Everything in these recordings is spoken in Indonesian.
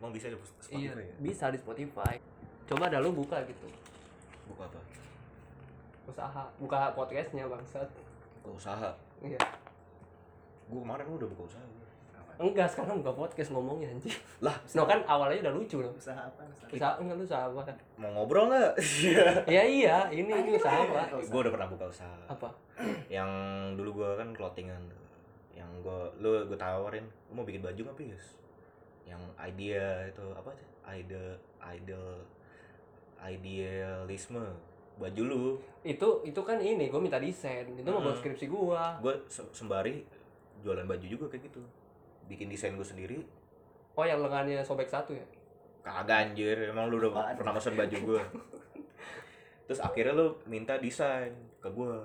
emang bisa di Spotify iya ya? bisa di Spotify. Coba dah lu buka gitu. Buka apa? Usaha. Buka podcastnya bangsat. Buka usaha? Iya. Gue kemarin udah buka usaha gua. enggak sekarang buka podcast ngomongnya anjing. Lah no kan awalnya udah lucu loh. Usaha apa? Usaha usaha enggak lu usaha apa? Mau ngobrol nggak? Ya iya ini ini usaha apa? gue udah pernah buka usaha. Apa? Yang dulu gue kan clothingan. Yang gue lu gue tawarin lu mau bikin baju nggak pis yang idea itu apa sih? Ide idol idealisme. Baju lu. Itu itu kan ini gue minta desain. Itu mau buat Hmm. skripsi gua. Gue sembari jualan baju juga kayak gitu. Bikin desain gue sendiri. Oh yang lengannya sobek satu ya? Kagak anjir. Emang lu udah Apaan? pernah mesen baju gue terus akhirnya lu minta desain ke gue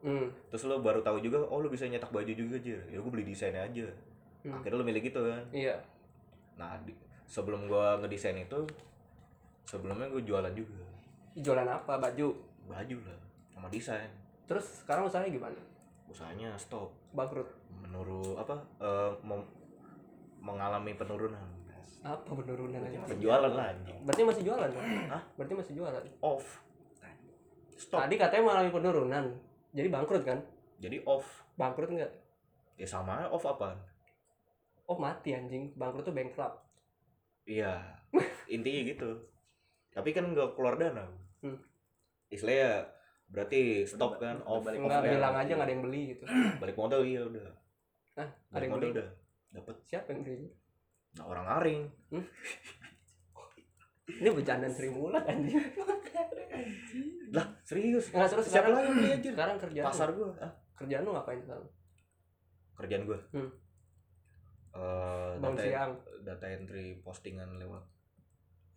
hmm. terus lu baru tahu juga oh lu bisa nyetak baju juga aja ya gue beli desainnya aja. Hmm. akhirnya lu milih gitu kan? Iya nah di- sebelum gua ngedesain itu sebelumnya gue jualan juga. Jualan apa? Baju? Baju lah sama desain. Terus sekarang usahanya gimana? Usahanya stop. Bangkrut. Menurut apa mem- mengalami penurunan. Apa penurunan aja penjualan lah berarti masih jualan kan? Hah? berarti masih jualan? Off. Stop. Tadi katanya mengalami penurunan jadi bangkrut kan? Jadi off. Bangkrut enggak ya sama off apaan oh mati anjing. Bangkrut tuh bankrupt. Iya. Intinya gitu. Tapi kan nggak keluar dana. Hmm. istilahnya berarti stop kan off balik off enggak ya. bilang aja nggak ada yang beli gitu. Balik modal iya udah. Hah? ada balik yang modal beli? udah. Dapat siapa yang beli? Nah, orang aring. Ini bercandaan Sri Mulat anjing. Lah serius? Nggak terus siapa sekarang lagi sekarang kerjaan pasar gua ah, kerjaan lu ngapain sekarang kerjaan gua? Hmm. Eh, data siang. data entry postingan lewat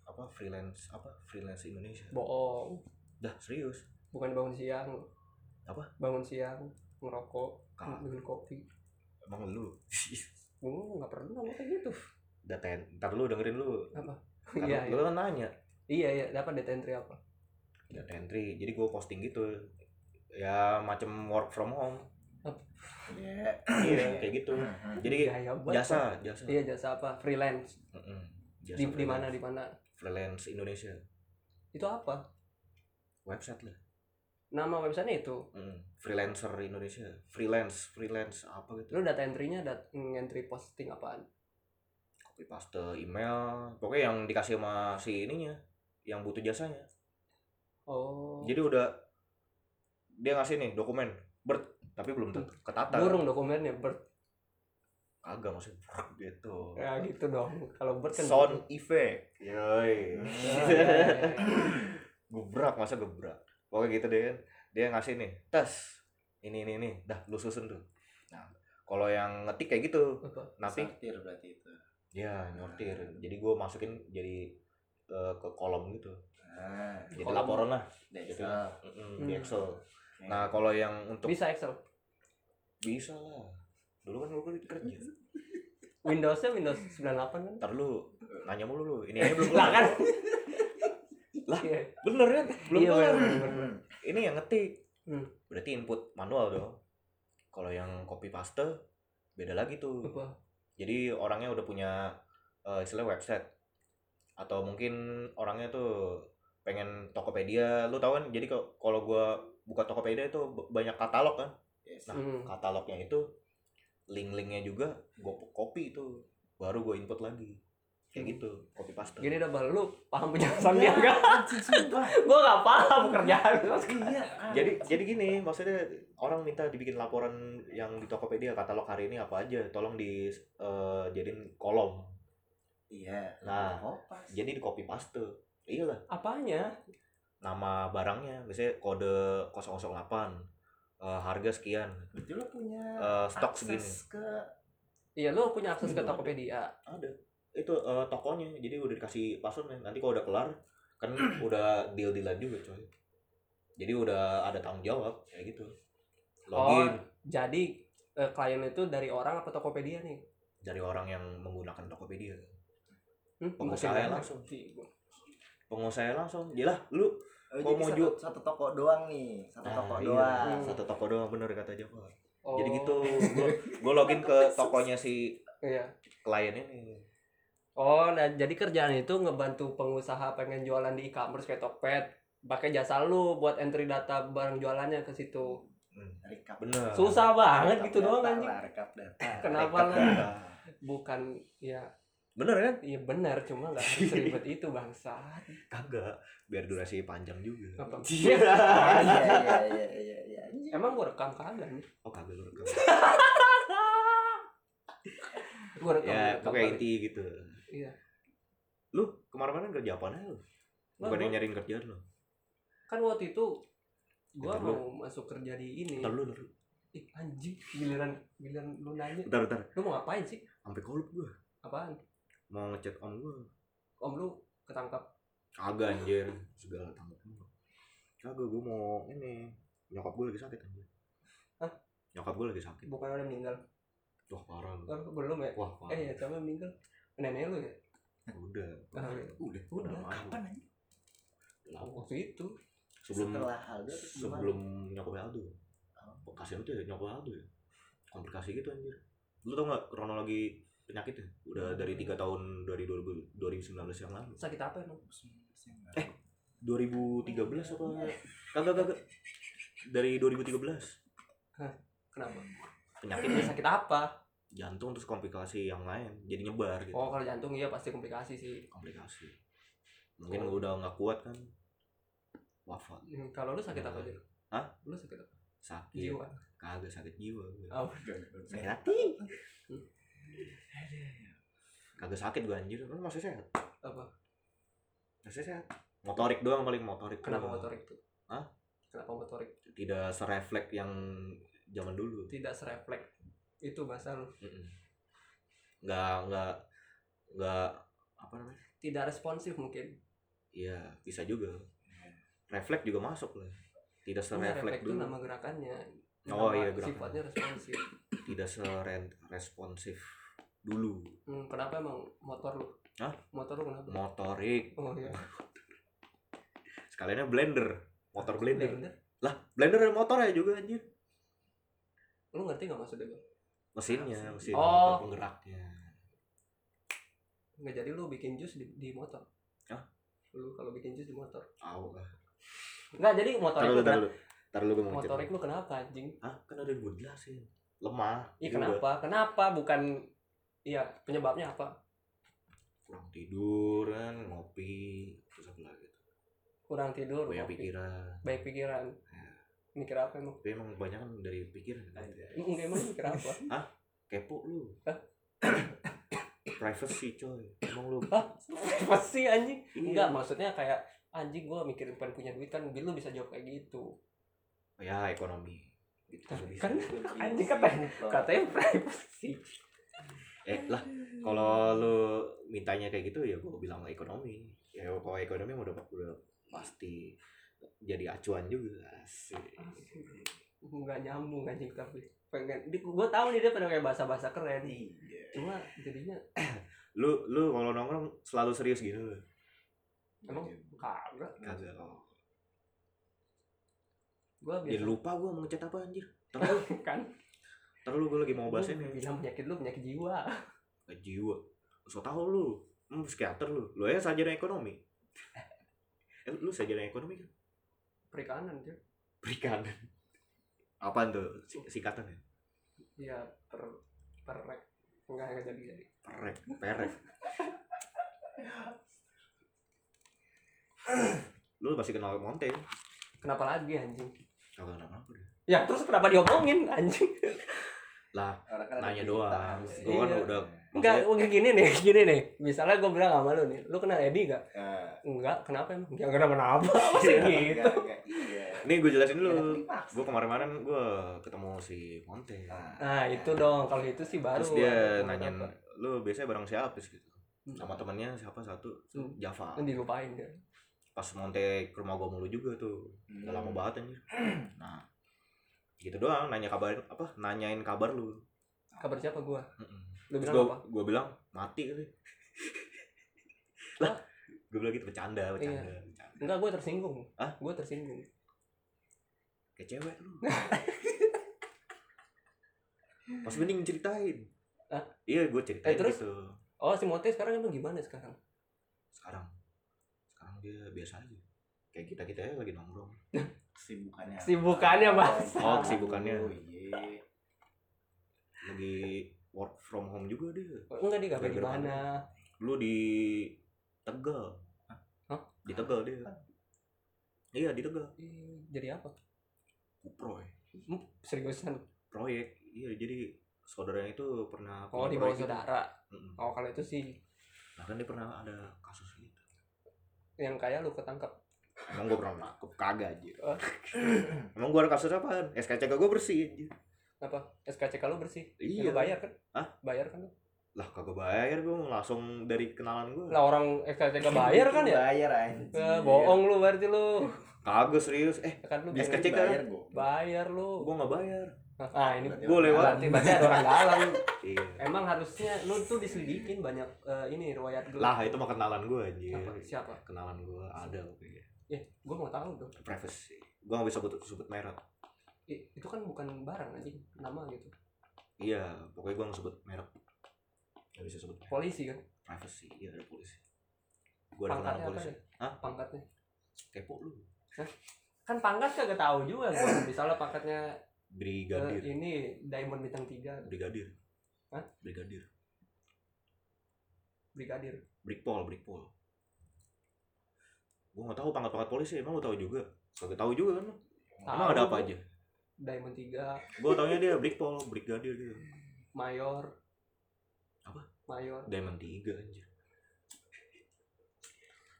apa freelance apa freelance Indonesia. Bohong. Dah serius? Bukan bangun siang. Apa? bangun siang ngerokok Kagak. minum kopi. Emang lu gue nggak pernah ngomong kayak gitu. Data ntar lu dengerin lu. Apa? Iya lu iya. kan nanya. Iya iya. Dapat data entry apa? Data entry. Jadi gua posting gitu. Ya macam work from home Iya. iya kayak gitu. Jadi Gaya banget, jasa Pak. jasa. Iya jasa apa? Freelance. Mm-mm. Jasa di di freelance. mana di mana? Freelance Indonesia. Itu apa? Website lah. Nama websitenya itu? Mm. freelancer Indonesia. Freelance freelance apa gitu. Lu data entry-nya dat entry posting apaan? Copy paste email. Pokoknya yang dikasih sama si ininya yang butuh jasanya. Oh. Jadi udah dia ngasih nih dokumen. Ber tapi belum ketata. burung dokumennya bird kagak maksudnya gitu. Ya gitu dong. Kalau bird kan sound effect. Yoi. Ya, ya, ya. gebrak masa gebrak? Pokoknya gitu deh kan. Dia ngasih nih tes ini ini ini. Dah lu susun tuh. Nah kalau yang ngetik kayak gitu nanti Sortir berarti itu. ya nyortir. Jadi gue masukin jadi eh, ke kolom gitu. Nah, jadi Kolom. laporan lah. gitu Excel. Mm-mm, di Hmm. Excel. Nah kalau yang untuk bisa Excel bisa lah. Dulu kan gue kerja. Windowsnya Windows 98 kan? Ntar lu nanya mulu lu. Ini aja belum lah kelar. kan Lah, Iya. bener kan? Belum Iya, kelar. ini yang ngetik. Hmm. berarti input manual dong. Kalau yang copy paste beda lagi tuh. Apa? Jadi orangnya udah punya eh, istilah website. Atau mungkin orangnya tuh pengen Tokopedia. Lu tahu kan? Jadi kalau gua buka Tokopedia itu banyak katalog kan Yes. Nah, Hmm. katalognya itu link-linknya juga gua copy itu baru gua input lagi kayak gitu copy paste gini dah Bal, lu paham penjelasan dia Iya, enggak anjing, sumpah. gua nggak paham kerjaan lu Iya. jadi jadi gini maksudnya orang minta dibikin laporan yang di Tokopedia katalog hari ini apa aja tolong di eh, jadiin kolom Iya. Nah, Kopas. jadi di copy paste iyalah apanya nama barangnya biasanya kode 008 eh, harga sekian. Berarti lo punya Eh, stok akses segini. ke iya lu punya akses ke Hmm. Tokopedia. Ada. Itu eh, tokonya. Jadi udah dikasih passwordnya nanti kalau udah kelar kan udah deal dealan juga coy. Jadi udah ada tanggung jawab kayak gitu. Login. Jadi eh, klien itu dari orang apa Tokopedia nih? Dari orang yang menggunakan Tokopedia. Hmm? Pengusaha langsung. Pengusaha langsung. Jelah lu Oh, jadi mau satu, satu toko doang nih, satu Nah, toko iya, doang. satu toko doang bener kata Joko oh, jadi gitu gua, gua login ke tokonya si iya klien ini Oh, nah jadi kerjaan itu ngebantu pengusaha pengen jualan di e-commerce kayak Tokped, pakai jasa lu buat entry data barang jualannya ke situ. Hmm, bener Susah banget Rekap gitu doang data anjing. lah, rekap data. Kenapa data. Bukan ya bener kan iya benar cuma nggak seribet itu bangsa. kagak biar durasi panjang juga Apa? Iya iya iya iya iya. Emang gua rekam kagak nih. oh kagak lu rekam. Gua rekam. ya kali. inti gitu Iya. lu kemarin-kemarin kerja apa aja lu bukan yang nyariin kerjaan lu kan waktu itu gua Bentar lu. mau masuk kerja di ini. ntar lu ntar lu Ih, anjing, giliran giliran lu nanya. ntar ntar Lu mau ngapain sih? sampai kolup gua Apaan? Mau ngechat om gua Om lu ketangkap. kagak anjir segala tangkap lu kagak gua mau ini nyokap gua lagi sakit anjir Hah? nyokap gua lagi sakit Bukan udah meninggal. wah parah lu Oh, belum ya? wah parah Eh, ya, yang meninggal? Nenek lu ya? udah Ah, iya. udah Udah, lama. Kapan? Lama. Waktu itu. sebelum Setelah Aldo sebelum nyokap Aldo kasihan tuh ya nyokap Aldo ya komplikasi gitu anjir lu tau gak kronologi penyakitnya udah dari tiga tahun dari 2000 2019 yang lalu Sakit apa emang? Eh. 2013 apa kagak kagak dari 2013 Kenapa? penyakitnya sakit apa? jantung terus komplikasi yang lain jadi nyebar gitu Oh, kalau jantung iya pasti komplikasi sih. komplikasi mungkin Oh. udah nggak kuat kan wafat Hmm, kalau lu sakit apa aja? Hah? Lu sakit apa? sakit Jiwa. kagak sakit jiwa Oh, sakit hati kagak sakit gua anjir kan masih sehat apa? masih sehat motorik doang paling motorik Kenapa doang. motorik tuh? Hah? Kenapa motorik? tidak serefleks yang zaman dulu Tidak serefleks itu bahasa lu. Mm-mm. nggak nggak nggak apa namanya Tidak responsif mungkin. iya bisa juga refleks juga masuk lah tidak Nah, serefleks refleks itu dulu nama gerakannya. Oh, Nama iya, gerakan. Sifatnya responsif. tidak seresponsif dulu Hmm, kenapa emang motor lu? Hah? Motor lu kenapa? motorik Oh iya. sekaliannya blender motor blender Blender. lah blender ada motor ya juga anjir Lu ngerti gak maksudnya gue? mesinnya mesin Oh. motor penggeraknya Nggak jadi lu bikin jus di, di motor. Hah? Lu kalau bikin jus di motor. Aw lah Nggak jadi motorik taruh lu taruh taruh mau ngecek Motorik lu kenapa anjing? Hah? kan ada gue jelasin lemah Iya juga. kenapa? Kenapa? Bukan Iya, penyebabnya apa? kurang tidur kan ngopi terus apa lagi tuh Kurang tidur, banyak ngopi, pikiran baik pikiran. Ya. Mikir apa emang? tapi emang banyak kan dari pikiran kan Enggak emang mikir apa? kepo lu Hah? privacy coy emang lu Hah? Pasti anjing. Iya. Enggak, maksudnya kayak anjing gua mikirin pengen punya duit kan lu bisa jawab kayak gitu. ya ekonomi gitu bisa. Kan anjing katanya katanya privacy. Eh lah kalau lu mintanya kayak gitu ya gua bilang ekonomi ya kalau ekonomi udah udah pasti jadi acuan juga sih Enggak nyambung anjing tapi pengen di, gua tahu nih dia pengen kayak bahasa-bahasa keren. Iya. Cuma jadinya lu lu kalau nongkrong selalu serius gitu emang kagak. kagak. Gua jadi biasa lupa gua mau ngechat apa anjir terus terus gua lagi mau bahas Lu ini bilang penyakit lu penyakit jiwa. Eh, jiwa so tau lu hmm, psikiater lu lu ya sarjana ekonomi eh, lu sarjana ekonomi kan Perikanan dia. perikanan apaan tuh Si- singkatan ya Iya, per perek. Enggak enggak jadi jadi. perek perek lu pasti kenal Monte Kenapa lagi anjing? kagak kenal apa deh Ya terus kenapa diomongin anjing? Lah Orang kan nanya doang harusnya. gua kan Iya. udah Enggak, maksudnya- gini nih, gini nih. Misalnya gue bilang sama lu nih, lu kenal Edi gak? Nah, Enggak, kenapa emang? Ya kenapa-napa, masih Iya, gitu. enggak, enggak, Iya. nih gue jelasin dulu Iya, gue kemarin-kemarin gue ketemu si Monte Nah, Nah itu dong, kalau itu sih baru. terus dia nanyain lu biasanya bareng siapa sih gitu Hmm. sama temennya siapa satu Hmm. Java Kan dilupain dia. pas Monte ke rumah gue mulu juga tuh udah lama Hmm. banget anjir nah gitu doang nanya kabar apa nanyain kabar lu Kabar siapa gua? Mm-mm. Lu terus bilang gue apa? gue bilang mati kali lah gue bilang gitu bercanda bercanda, bercanda. Enggak, gue tersinggung. Hah? Gue tersinggung. kayak cewek lu pas mending ceritain Hah? iya gue ceritain Eh, terus? gitu Oh si Mote sekarang emang gimana sekarang? sekarang sekarang dia biasa aja kayak kita kita lagi nongkrong Kesibukannya. Kesibukannya, Mas. Oh, kesibukannya. Oh, iya. lagi work from home juga dia Enggak di kafe di mana? lu di Tegal Hah? di Tegal dia iya di Tegal Jadi apa? proyek Hmm, Seriusan? proyek iya jadi saudaranya itu pernah Oh di bawah gitu. saudara. Oh kalau itu sih nah kan dia pernah ada kasus gitu yang kayak lu ketangkap. Emang gue pernah nangkep kagak aja Oh. emang gue ada kasus apaan SKCK gue bersih aja Apa? SKCK lu bersih? Iya. Lu bayar kan? Hah? Bayar kan? lu? lah kagak bayar gue langsung dari kenalan gue Lah orang SKCK bayar kan ya? Bayar anjir. Eh, bohong lu berarti lu. kagak serius eh Kan lu kecil. Bayar gua. bayar lu. gue nggak bayar Ah ini Gua lewat. berarti berarti ada orang dalam. iya Emang harusnya lu tuh diselidikin banyak eh, ini riwayat gelap. lah itu mah kenalan gue aja Siapa? Siapa? kenalan gue ada pokoknya Ya, gua mau tahu dong. privacy gue gak bisa sebut sebut merek Ih, itu kan bukan barang anjing, nama gitu. iya pokoknya gue gak sebut merek gak bisa sebut merek. Polisi kan? privacy iya ada polisi gue ada Pangkatnya kenalan apa polisi ya? Hah? Pangkatnya. kepo lu Kan pangkat kagak tahu juga gua. Misalnya pangkatnya eh, brigadir ini Diamond bintang 3, brigadir Hah? brigadir brigadir. brikpol brikpol gue gak tahu pangkat pangkat polisi emang lu tahu juga kagak tahu juga kan emang ada apa aja Diamond 3, gue taunya dia brikpol brigadir gitu Mayor. Apa? Mayor. Diamond 3 anjir.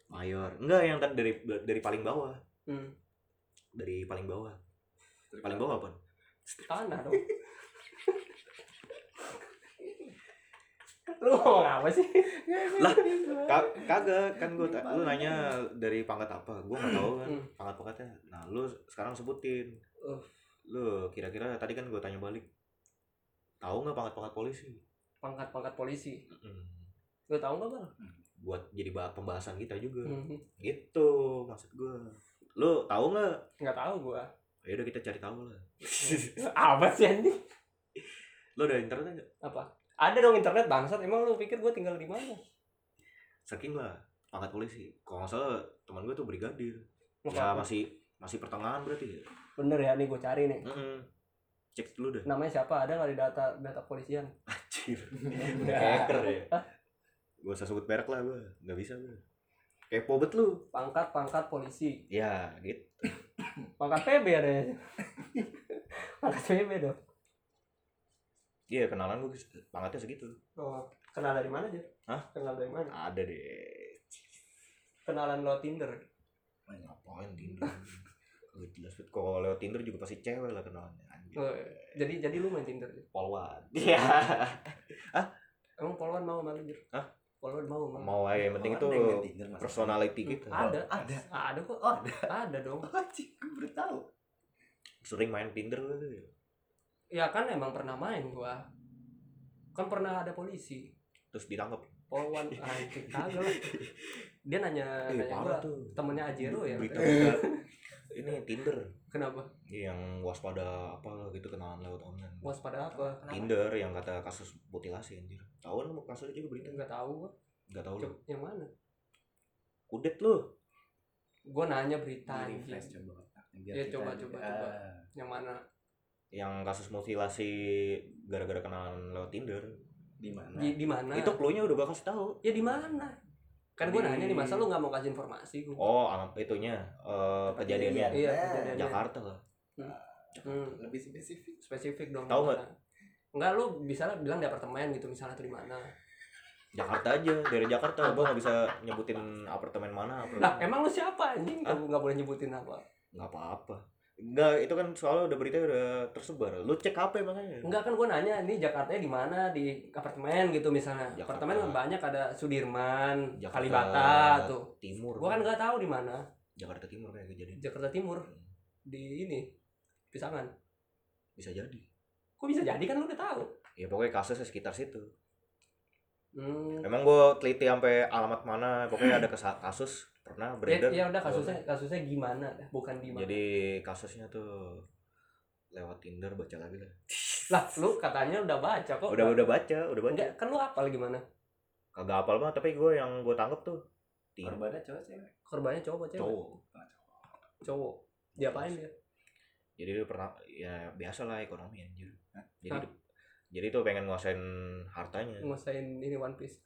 Mayor. Enggak yang tadi dari dari paling bawah. Hmm. Dari paling bawah. Paling bawah apa? Tanah dong. Lu mau apa sih? Lah, Ka- kagak kan gue lu nanya dari pangkat apa? Gue nggak tahu kan Hmm. pangkat pangkatnya. Nah, lu sekarang sebutin. Uh. Lu kira-kira tadi kan gue tanya balik. Tahu nggak pangkat-pangkat polisi? Pangkat-pangkat polisi. Mm-mm. Lu tahu nggak bang? Buat jadi bah- pembahasan kita juga. Hmm. Gitu maksud gue. Lu tahu nggak? Nggak tahu gua. Ya udah kita cari tahu lah. apa sih anjing? Lu ada internet nggak? Apa? Ada dong internet bangsat. Emang lu pikir gua tinggal di mana? Searching lah pangkat polisi. Kalau nggak salah teman gue tuh brigadir. Ya masih masih pertengahan berarti ya. Bener ya nih gua cari nih. Mm-mm. Cek dulu deh. Namanya siapa? Ada nggak di data data polisian? Anjir. Udah hacker ya. Gue usah sebut merek lah gue. Gak bisa gue. Kepo bet lu. Pangkat-pangkat polisi. Ya gitu. Pangkat PB ada ya. Pangkat PB dong. Iya kenalan gue pangkatnya segitu. Oh, kenal dari mana aja? Hah? Kenal dari mana? Ada deh. Kenalan lo Tinder. Ngapain Tinder? Gak jelas bet. Kalau lewat Tinder juga pasti cewek lah kenalannya. Anjir. Oh, jadi jadi lu main Tinder. Polwan. Iya. Emang Polwan mau malu Jir? Hah? Polwan mau malu. Mau aja yang penting itu Tinder, personality kita. Ada. Ada. Ada kok. Oh, ada. Ada dong. Anjing, gue baru tahu. Sering main Tinder tuh. Ya kan emang pernah main gua. Kan pernah ada polisi. Terus ditangkap. Polwan anjing kagak lah. Dia nanya Eh, nanya gua tuh. temennya Ajero ya. Berita, berita. Ini Tinder. Kenapa? yang waspada apa gitu kenalan lewat online Waspada apa? Tinder yang kata kasus mutilasi anjir tahu kan lu kasusnya juga berita Enggak tahu gua. nggak tahu lu yang mana? kudet lu Gua nanya berita refresh coba. Biar Ya, coba, coba, coba. Yang mana? Yang kasus mutilasi gara-gara kenalan lewat Tinder Di mana? Di di mana? itu clue-nya udah gua kasih tahu Ya di mana? Kan gua Di- nanya nih masa lu nggak mau kasih informasi gua. oh alam itunya eh, kejadiannya Iya, Eh, kejadiannya. Jakarta lah Hmm, Lebih spesifik. spesifik dong. Tahu nggak? Enggak lu bisa lah bilang di apartemen gitu misalnya atau di mana. Jakarta aja dari Jakarta gua nggak bisa nyebutin apartemen mana apartemen Lah, emang lu siapa anjing? Kamu nggak boleh nyebutin apa. nggak apa-apa Enggak, itu kan soalnya udah berita udah tersebar. Lu cek HP makanya. Enggak kan gua nanya ini Jakartanya di mana di apartemen gitu misalnya. Jakarta. Apartemen kan banyak ada Sudirman, Jakarta Kalibata tuh. Timur. Gua kan nggak tahu di mana. Jakarta Timur kayak kejadian. Jakarta Timur di ini Pisangan. Bisa jadi. Kok bisa jadi kan lu udah tahu. Ya pokoknya kasusnya sekitar situ. Hmm. Emang gue teliti sampai alamat mana, pokoknya ada kasus pernah Ya, beredar. ya udah kasusnya kasusnya gimana dah, bukan di mana. Jadi kasusnya tuh lewat Tinder baca lagi lah. Lah, lu katanya udah baca kok. Udah udah baca, udah baca. Enggak, kan lu apal gimana? kagak apal banget tapi gue yang gue tangkep tuh Tin- Korbannya cowok cewek. korbannya cowok cewek cowok cowok diapain dia jadi dia pernah ya biasa lah ekonomi anjir Hah? jadi Hah? jadi tuh pengen nguasain hartanya nguasain ini One Piece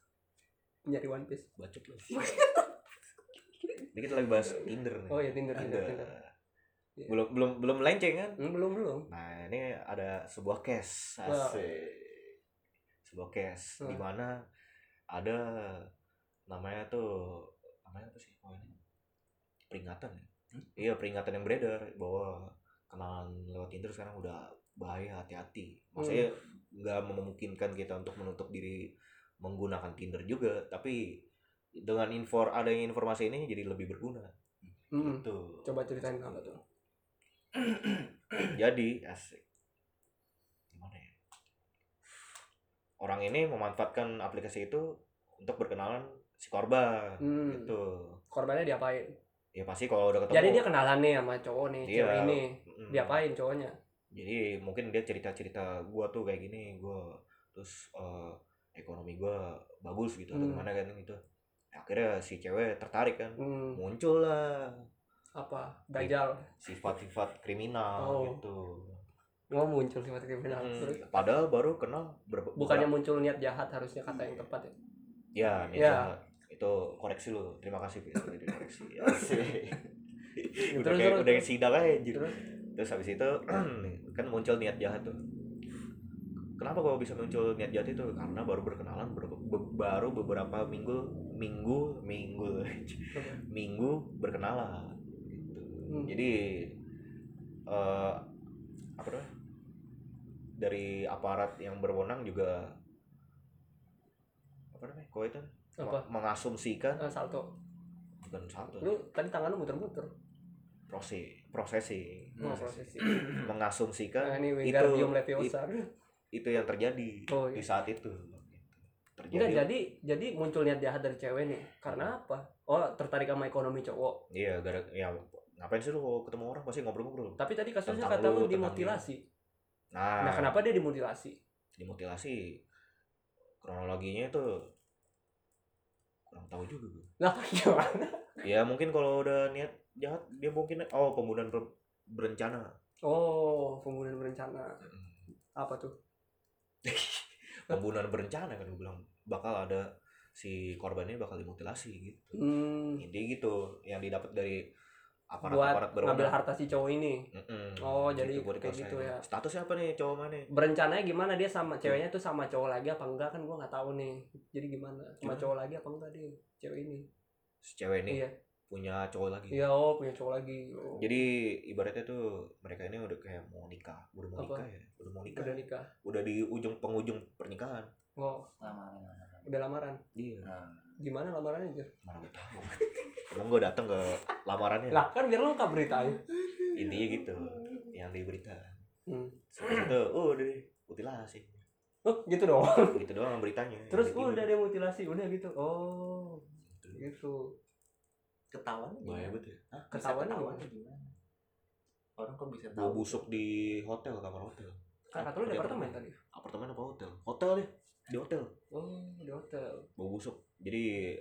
nyari One Piece bacot lu ini kita lagi bahas Tinder nih. Oh ya Tinder Tinder. Tinder. Iya. belum belum belum lenceng kan? Hmm, belum belum. Nah ini ada sebuah case. Asik. Sebuah case di Wah. mana ada namanya tuh namanya apa sih oh ini peringatan ya? Hmm? iya peringatan yang beredar bahwa kenalan lewat Tinder sekarang udah bahaya hati-hati. Maksudnya nggak memungkinkan kita untuk menutup diri menggunakan Tinder juga tapi dengan info adanya informasi ini jadi lebih berguna. Hmm, tuh coba ceritain apa tuh jadi asik. Gimana ya? Orang ini memanfaatkan aplikasi itu untuk berkenalan si korban Hmm. gitu. Korbannya diapain? Ya pasti kalau udah ketemu jadi dia kenalan nih sama cowok nih Iya. cewek ini. Mm, diapain cowoknya? Jadi mungkin dia cerita cerita gua tuh kayak gini gua terus eh, ekonomi gua bagus gitu atau Hmm. gimana kan gitu akhirnya si cewek tertarik kan. Hmm, muncul lah apa? Dajal sifat-sifat kriminal Oh. gitu. Mau muncul sifat kriminal? Hmm, terus? Padahal baru kenal ber- bukannya muncul niat jahat harusnya kata yang tepat ya? Ya, Ya. ya. itu koreksi lu. Terima kasih udah dikoreksi. Asik. udah Terus, kayak terus, udah sidang aja terus? Terus habis itu kan muncul niat jahat tuh. Kenapa kok bisa muncul niat jahat itu? Karena baru berkenalan ber- be- baru beberapa minggu minggu minggu minggu berkenalan gitu. Hmm. Jadi eh apa namanya? Dari aparat yang berwenang juga apa namanya? Kok itu apa mengasumsikan Ah, salto bukan satu lu tadi tangan lu muter-muter proses prosesi oh, prosesi. prosesi mengasumsikan nah, ini itu Wingardium it- Leviosa itu yang terjadi Oh, di iya. saat itu. Terjadi Enggak jadi jadi muncul niat jahat dari cewek nih. Karena apa? Oh tertarik sama ekonomi cowok. Iya gara ya ngapain sih lu ketemu orang? Pasti ngobrol-ngobrol. Tapi tadi kasusnya kata lu, dimutilasi nah, nah kenapa dia dimutilasi dimutilasi kronologinya itu kurang tahu juga gue nah gimana? Ya mungkin kalau udah niat jahat dia mungkin oh pembunuhan ber- berencana. Oh pembunuhan berencana. Apa tuh pembunuhan berencana kan gue bilang bakal ada si korbannya bakal dimutilasi gitu. Hmm, intinya gitu yang didapat dari buat aparat-aparat ngambil berwenang harta si cowok ini? Mm-mm. Oh, jadi Gitu buat kayak gitu ya. statusnya apa nih cowok mana? Berencananya gimana? Dia sama ceweknya tuh sama cowok lagi apa enggak? Kan gua nggak tahu nih. Jadi gimana? Sama Gimana? cowok lagi apa enggak dia cewek ini? Si cewek ini? Iya punya cowok lagi. Iya oh punya cowok lagi. Oh. jadi ibaratnya tuh mereka ini udah kayak mau nikah. Udah mau Apa? nikah ya? Udah mau nikah. Udah nikah. Udah di ujung penghujung pernikahan. Oh. Lama udah lamaran? Iya. Nah, gimana lamarannya Jir? mana gue tahu. Emang gue datang ke lamarannya. Lah kan biar lengkap beritanya. Intinya gitu yang di berita hmm. Itu oh udah deh mutilasi. Oh gitu doang. Gitu doang beritanya. Terus Intinya udah dia mutilasi. Udah gitu. Oh gitu. Ketahuan bahaya betul Hah? Bisa Ketahuan ketahuan gimana? Orang kok bisa bau tahu? busuk di hotel kamar hotel? Kan kata lu di apartemen tadi. Apartemen apa hotel? Hotel deh di hotel. Oh di hotel. Bau busuk. Jadi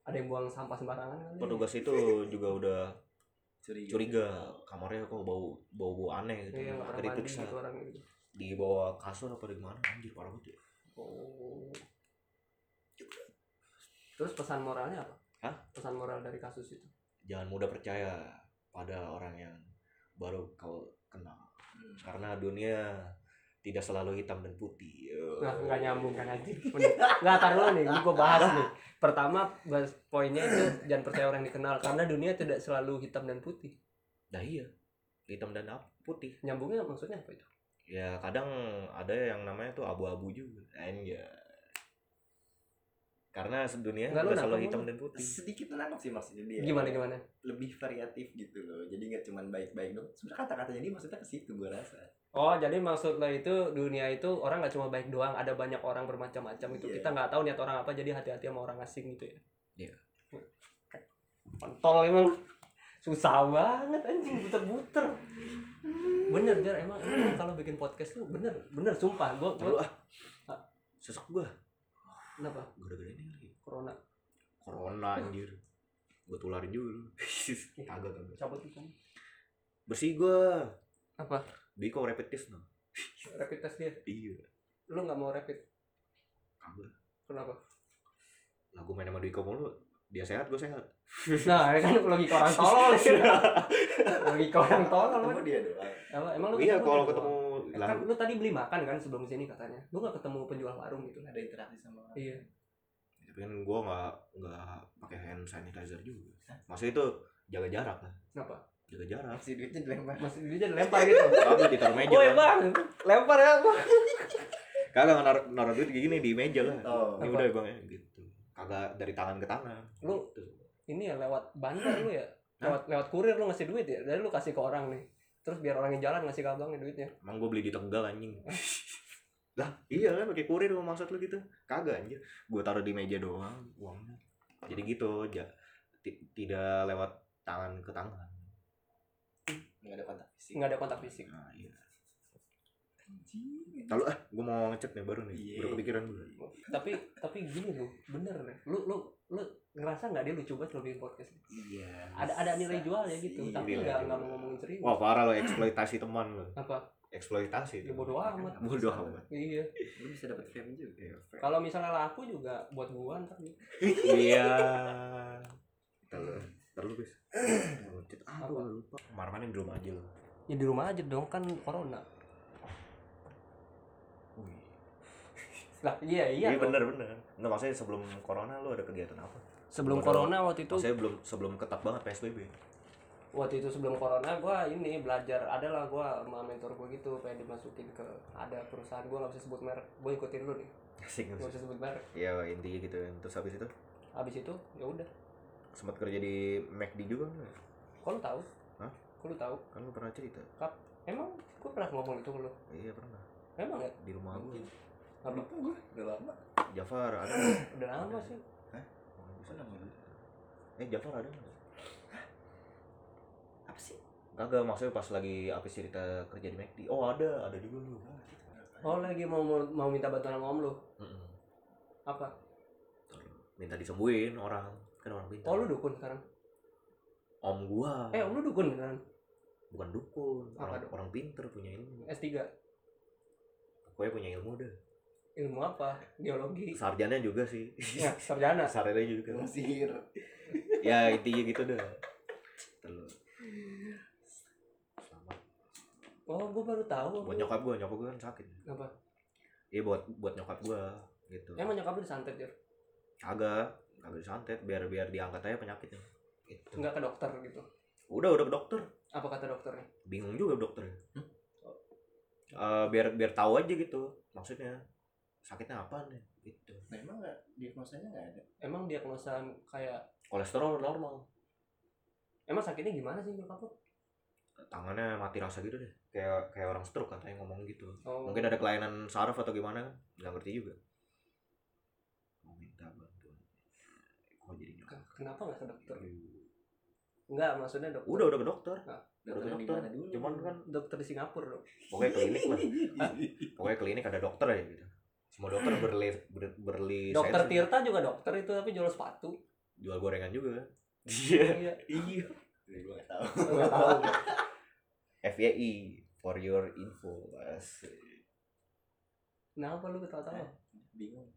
ada yang buang sampah sembarangan kali petugas itu juga udah Curiga. curiga. Kamarnya kok bau bau bau aneh gitu. Iya Akhirnya diperiksa. gitu orang gitu di bawah kasur apa di mana? Anjir parah banget ya. Oh. Terus pesan moralnya apa Hah? pesan moral dari kasus itu jangan mudah percaya pada orang yang baru kau kenal Hmm. karena dunia tidak selalu hitam dan putih Nah, nggak nyambung kan. Bener. Nggak taruh nih, gue bahas nih. Pertama, bahas poinnya itu jangan percaya orang yang dikenal karena dunia tidak selalu hitam dan putih. nah iya hitam dan ap- putih Nyambungnya maksudnya apa itu? ya kadang ada yang namanya tuh abu-abu juga anjay karena dunia Nggak, lu nggak selalu hitam lu. dan putih sedikit menangkap sih maksudnya dia Gimana gimana? lebih variatif gitu loh jadi nggak cuma baik-baik dong sebenarnya kata-katanya dia maksudnya ke situ gua rasa Oh, jadi maksud lo itu dunia itu orang nggak cuma baik doang, ada banyak orang bermacam-macam itu. Iya. Kita nggak tahu niat orang apa, jadi hati-hati sama orang asing gitu ya. Iya. Pentol emang susah banget anjing buter-buter. Bener jar emang, emang kalau bikin podcast tuh bener bener sumpah gua, Terus gua ah sesek gua Kenapa? gara-gara ini lagi Corona. corona anjir gue tularin juga lu kagak kagak Cabut itu. bersih gue Apa? Biko rapid test no Rapid test dia. iya Lu nggak mau rapid. kagak Kenapa? lah gue main sama Diko mulu dia sehat gue sehat Nah, kan logika orang tolol. logika orang tolol. Ketemu kan. dia doang. Emang, emang lu iya kalau ketemu Kan lu tadi beli makan kan sebelum sini katanya. Lu nggak ketemu penjual warung gitu. Ada interaksi sama orang. Iya. tapi kan gue nggak nggak pakai hand sanitizer juga maksudnya itu jaga jarak lah Kenapa? jaga jarak Si duitnya dilempar. Masih dia lempar gitu. kagak ditaruh meja Woi lah. bang, lempar ya bang. kagak naruh naruh duit kayak gini di meja lah Oh. ini Apa? udah bang ya gitu kagak dari tangan ke tangan Lu- gitu. Ini ya lewat bandar lu ya. Lewat lewat kurir lu ngasih duit ya. Dari lu kasih ke orang nih. Terus biar orang yang jalan ngasih ke abangnya duitnya. emang gue beli di tegal anjing lah iya kan pakai kurir lo maksud lu gitu kagak anjir gue taruh di meja doang uangnya jadi gitu ja, ti- tidak lewat tangan ke tangan Enggak ada kontak fisik. Nggak ada kontak fisik. nah iya Lalu ah gue mau ngecek nih baru nih. Iya. baru kepikiran. gue tapi tapi gini lu bener deh lu lu lu ngerasa nggak dia lucu banget lo bikin podcast iya ada ada nilai jualnya gitu Iya, tapi nilai nggak jual. nggak mau ngomongin serius. Wah parah lo eksploitasi teman lo apa? Eksploitasi ya bodo amat. Bodoh amat. Iya. Lu bisa dapat fame juga. Iya, fair. kalau misalnya laku juga buat gua ntar nih. iya. Terus terus bis. Gue lupa. Kemarin di rumah aja lo ya di rumah aja dong kan corona lah iya iya Iya bener bener. Nggak maksudnya sebelum corona lu ada kegiatan apa? sebelum Bodo. corona waktu itu Maksudnya belum sebelum ketat banget PSBB. waktu itu sebelum corona gua ini belajar adalah gua sama mentor gua gitu pengen dimasukin ke ada perusahaan gua nggak bisa sebut merek gua ikutin dulu nih Asik nggak bisa sebut merek Ya intinya gitu. Terus habis itu habis itu ya udah sempat kerja di McD juga nggak? kok lu tahu Hah? kok lu tahu Kan lu pernah cerita. emang gua pernah ngomong itu ke lu Iya pernah. emang ya Di rumah gua. Apa Lupa gue. Udah lama. Jafar ada. udah lama sih bisa. Apa namanya? Eh Jafar ada nggak? Apa sih? Kagak maksudnya pas lagi habis cerita kerja di McD. Oh ada, ada juga lu. oh lagi mau mau, minta bantuan sama om lu Mm-mm. apa Minta disembuhin orang. Kan orang pintar. oh lu dukun sekarang Om gua. eh om lu dukun kan Bukan dukun. Apa Orang, dong? orang pinter punya ilmu. S3 Pokoknya punya ilmu dah. Ilmu apa? Geologi. Sarjana juga sih. Ya sarjana. Sarjana juga. Sihir. ya intinya gitu dah terus selamat. Oh gua baru tahu buat nyokap gue nyokap gue kan sakit. Apa? Iya buat buat nyokap gue gitu. Emang nyokap lu disantet ya agak agak disantet. Biar biar diangkat aja penyakitnya. Gitu. nggak ke dokter gitu? Udah udah ke dokter. Apa kata dokternya? Bingung juga dokter Eh, biar biar tahu aja gitu maksudnya sakitnya apa nih? Gitu. Nah emang nggak diagnosanya nggak ada. emang diagnosa kayak kolesterol normal. Emang sakitnya gimana sih nyokap lu? Tangannya mati rasa gitu deh. Kayak kayak orang stroke katanya ngomong gitu. Oh. Mungkin ada kelainan saraf atau gimana kan? Nggak ngerti juga. Mau minta bantuan. Kok jadi nyokap. Ken- kenapa nggak ke dokter? Aduh. nggak maksudnya dokter? Udah udah ke dokter. Dokter Udah ke dokter. dulu? cuman kan dokter di Singapura dong. Pokoknya klinik lah. Pokoknya klinik ada dokter ya gitu semua dokter berli ber, berlisensi dokter Tirta juga dokter itu tapi jual sepatu. Jual gorengan juga. Iya. Iya. Iya. Gue nggak tahu. nggak tahu. FYI for your info. Asik. kenapa lu ketawa-tawa? Bingung.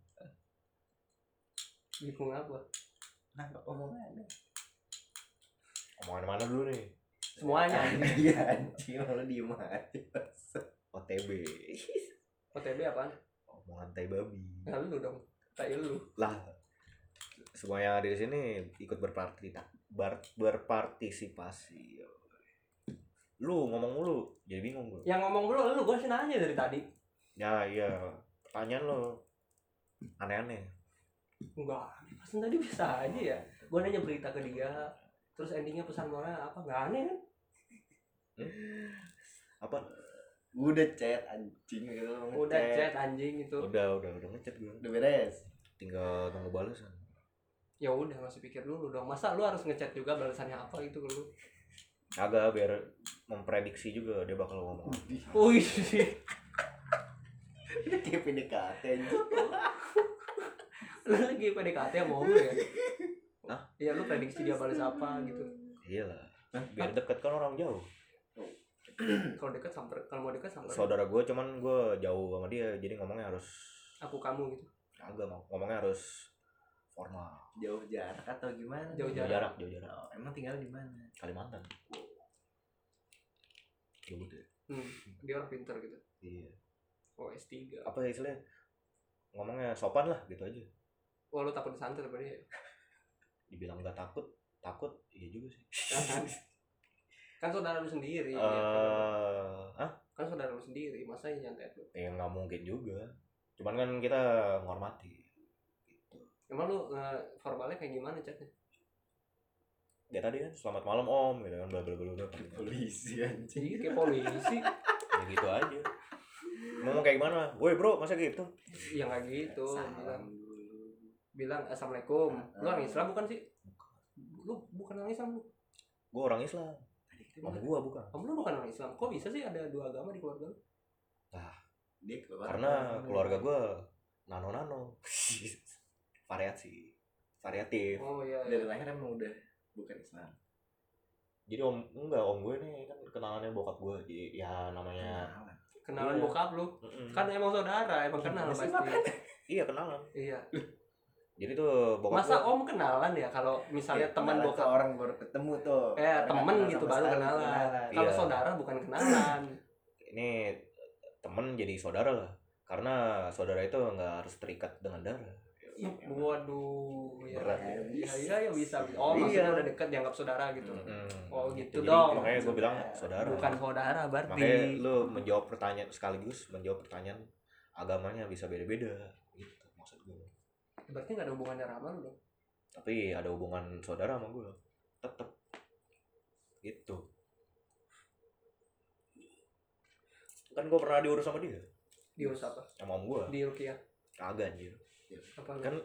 bingung apa? Nah, omongan. omongan mana dulu nih. Semuanya. Iya anjing lo diem aja. OTB OTB apaan omongan tai babi. Nah lu dong kayak lu lah semua yang ada di sini ikut berpartita bar, berpartisipasi lu ngomong mulu jadi bingung gue yang ngomong dulu lu gue sih nanya dari tadi. Ya iya. Pertanyaan lo aneh-aneh. Enggak pas tadi bisa aja ya. Gue nanya berita ke dia terus endingnya pesan moral apa? Nggak aneh kan? Apa Udah chat anjing gitu. udah chat anjing itu udah udah udah ngechat gue Udah beres. tinggal tunggu balasan. Ya udah masih pikir dulu dong. Masa lu harus ngechat juga balasannya apa gitu lu? Agak biar memprediksi juga dia bakal ngomong wih. Udah kayak PDKT lu lagi PDKT sama lu ya? Hah? iya lu prediksi dia balas apa gitu. Iya lah biar deket kan orang jauh kalau deket samper kalau mau deket samper. Saudara gue cuman gue jauh sama dia jadi ngomongnya harus aku kamu gitu. Agak mau ngomongnya harus formal. Jauh jarak atau gimana? Jauh jauh jarak. jarak jauh jarak. Oh, emang tinggal di mana? Kalimantan. Ya? Udah hmm, dia orang pinter gitu. Iya. Oh S3 apa ya istilahnya? Ngomongnya sopan lah gitu aja. Oh lu takut disantet apa dia? Dibilang nggak takut takut iya juga sih kan kan saudara lu sendiri eh ya, ah kan saudara lu sendiri masa yang nyantet lu? Ya nggak mungkin juga. Cuman kan kita menghormati gitu. Emang lu eh, formalnya kayak gimana chatnya ya tadi kan selamat malam om gitu kan bla bla bla bla Polisi anjing. jadi kayak polisi. ya gitu aja. Ngomong kayak gimana? Woi bro masa gitu? Ya nggak gitu. Bilang bilang assalamualaikum. Lu orang Islam bukan sih? Lu bukan orang Islam lu? Gue orang Islam om gue bukan. Kamu lu bukan orang Islam. Kok bisa sih ada dua agama di keluarga lu? Dia keluar karena keluarga gue nano nano variasi variatif. Oh iya, dari iya. lahir emang udah bukan Islam. jadi om enggak om gue nih kan kenalannya bokap gue jadi ya namanya Kenalan. kenalan Iya. bokap lu? Mm-mm. kan emang saudara emang kenal Iya sih, pasti iya kenalan. Iya jadi tuh bokap masa gue om kenalan ya kalau misalnya Iya, teman kenalan bokap orang baru ketemu tuh. eh temen gitu baru sekali, kenalan kalau Iya. saudara bukan kenalan ini temen jadi saudara lah karena saudara itu nggak harus terikat dengan darah Iya, waduh ya Berat ya, ya. ya, ya, ya bisa oh Iya. maksudnya udah deket dianggap saudara gitu Mm-mm. Oh, gitu Jadi dong. makanya gue bilang saudara bukan saudara makanya berarti lu menjawab pertanyaan sekaligus menjawab pertanyaan agamanya bisa beda-beda berarti nggak ada hubungannya sama lu dong tapi ada hubungan saudara sama gue tetep. Gitu. Kan gue pernah diurus sama dia. Diurus apa? Sama om gue di Rukia? Kagak anjir. Apa kan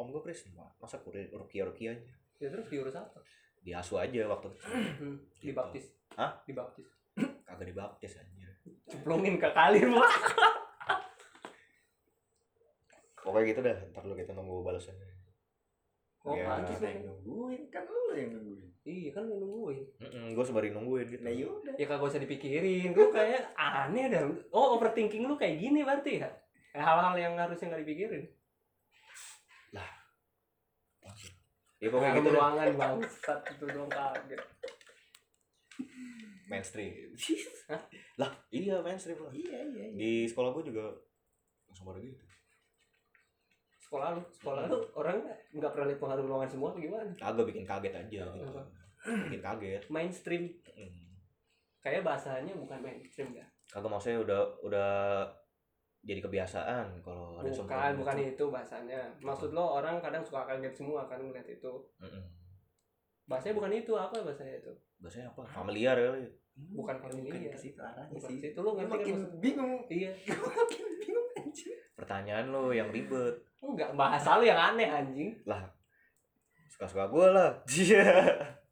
om gue Pak. masa kurir rukia rukia aja ya terus diurus apa? Diasuh aja waktu kecil. Hmm, Gitu. dibaptis? Hah? dibaptis. Kagak dibaptis anjir. Cemplungin ke kali lu pokoknya gitu dah ntar lu kita nunggu balasannya. Oh Ya. lu yang nungguin kan lu yang nungguin. iya kan lu nungguin. Gue sembari nungguin gitu. Nah yaudah. ya kagak usah dipikirin. Lu kayak aneh dah. Oh overthinking lu kayak gini berarti ya? Kayak hal-hal yang harusnya nggak dipikirin. Ya pokoknya Dalam gitu ruangan bangsat itu doang kaget. Mainstream. Hah? lah iya mainstream lah. Iya iya. iya. di sekolah gue juga langsung pada gitu sekolah lu sekolah lu orang nggak pernah lihat pengaruh ruangan semua apa gimana kagak bikin kaget aja gitu Apa? bikin kaget mainstream Mm. kayak bahasanya bukan mainstream ya kagak maksudnya udah udah jadi kebiasaan kalau ada bukan semprotan bukan gitu. itu bahasanya maksud lo orang kadang suka kaget semua kan ngeliat itu Mm-mm. bahasanya bukan itu apa bahasanya itu bahasanya apa familiar kali bukan Bukan familiar. ke situ arahnya bukan sih. itu lo ngerti kan makin maksud bingung. iya makin bingung anjir. pertanyaan lo yang ribet enggak bahasa lo yang aneh anjing. Suka suka gue lah. Iya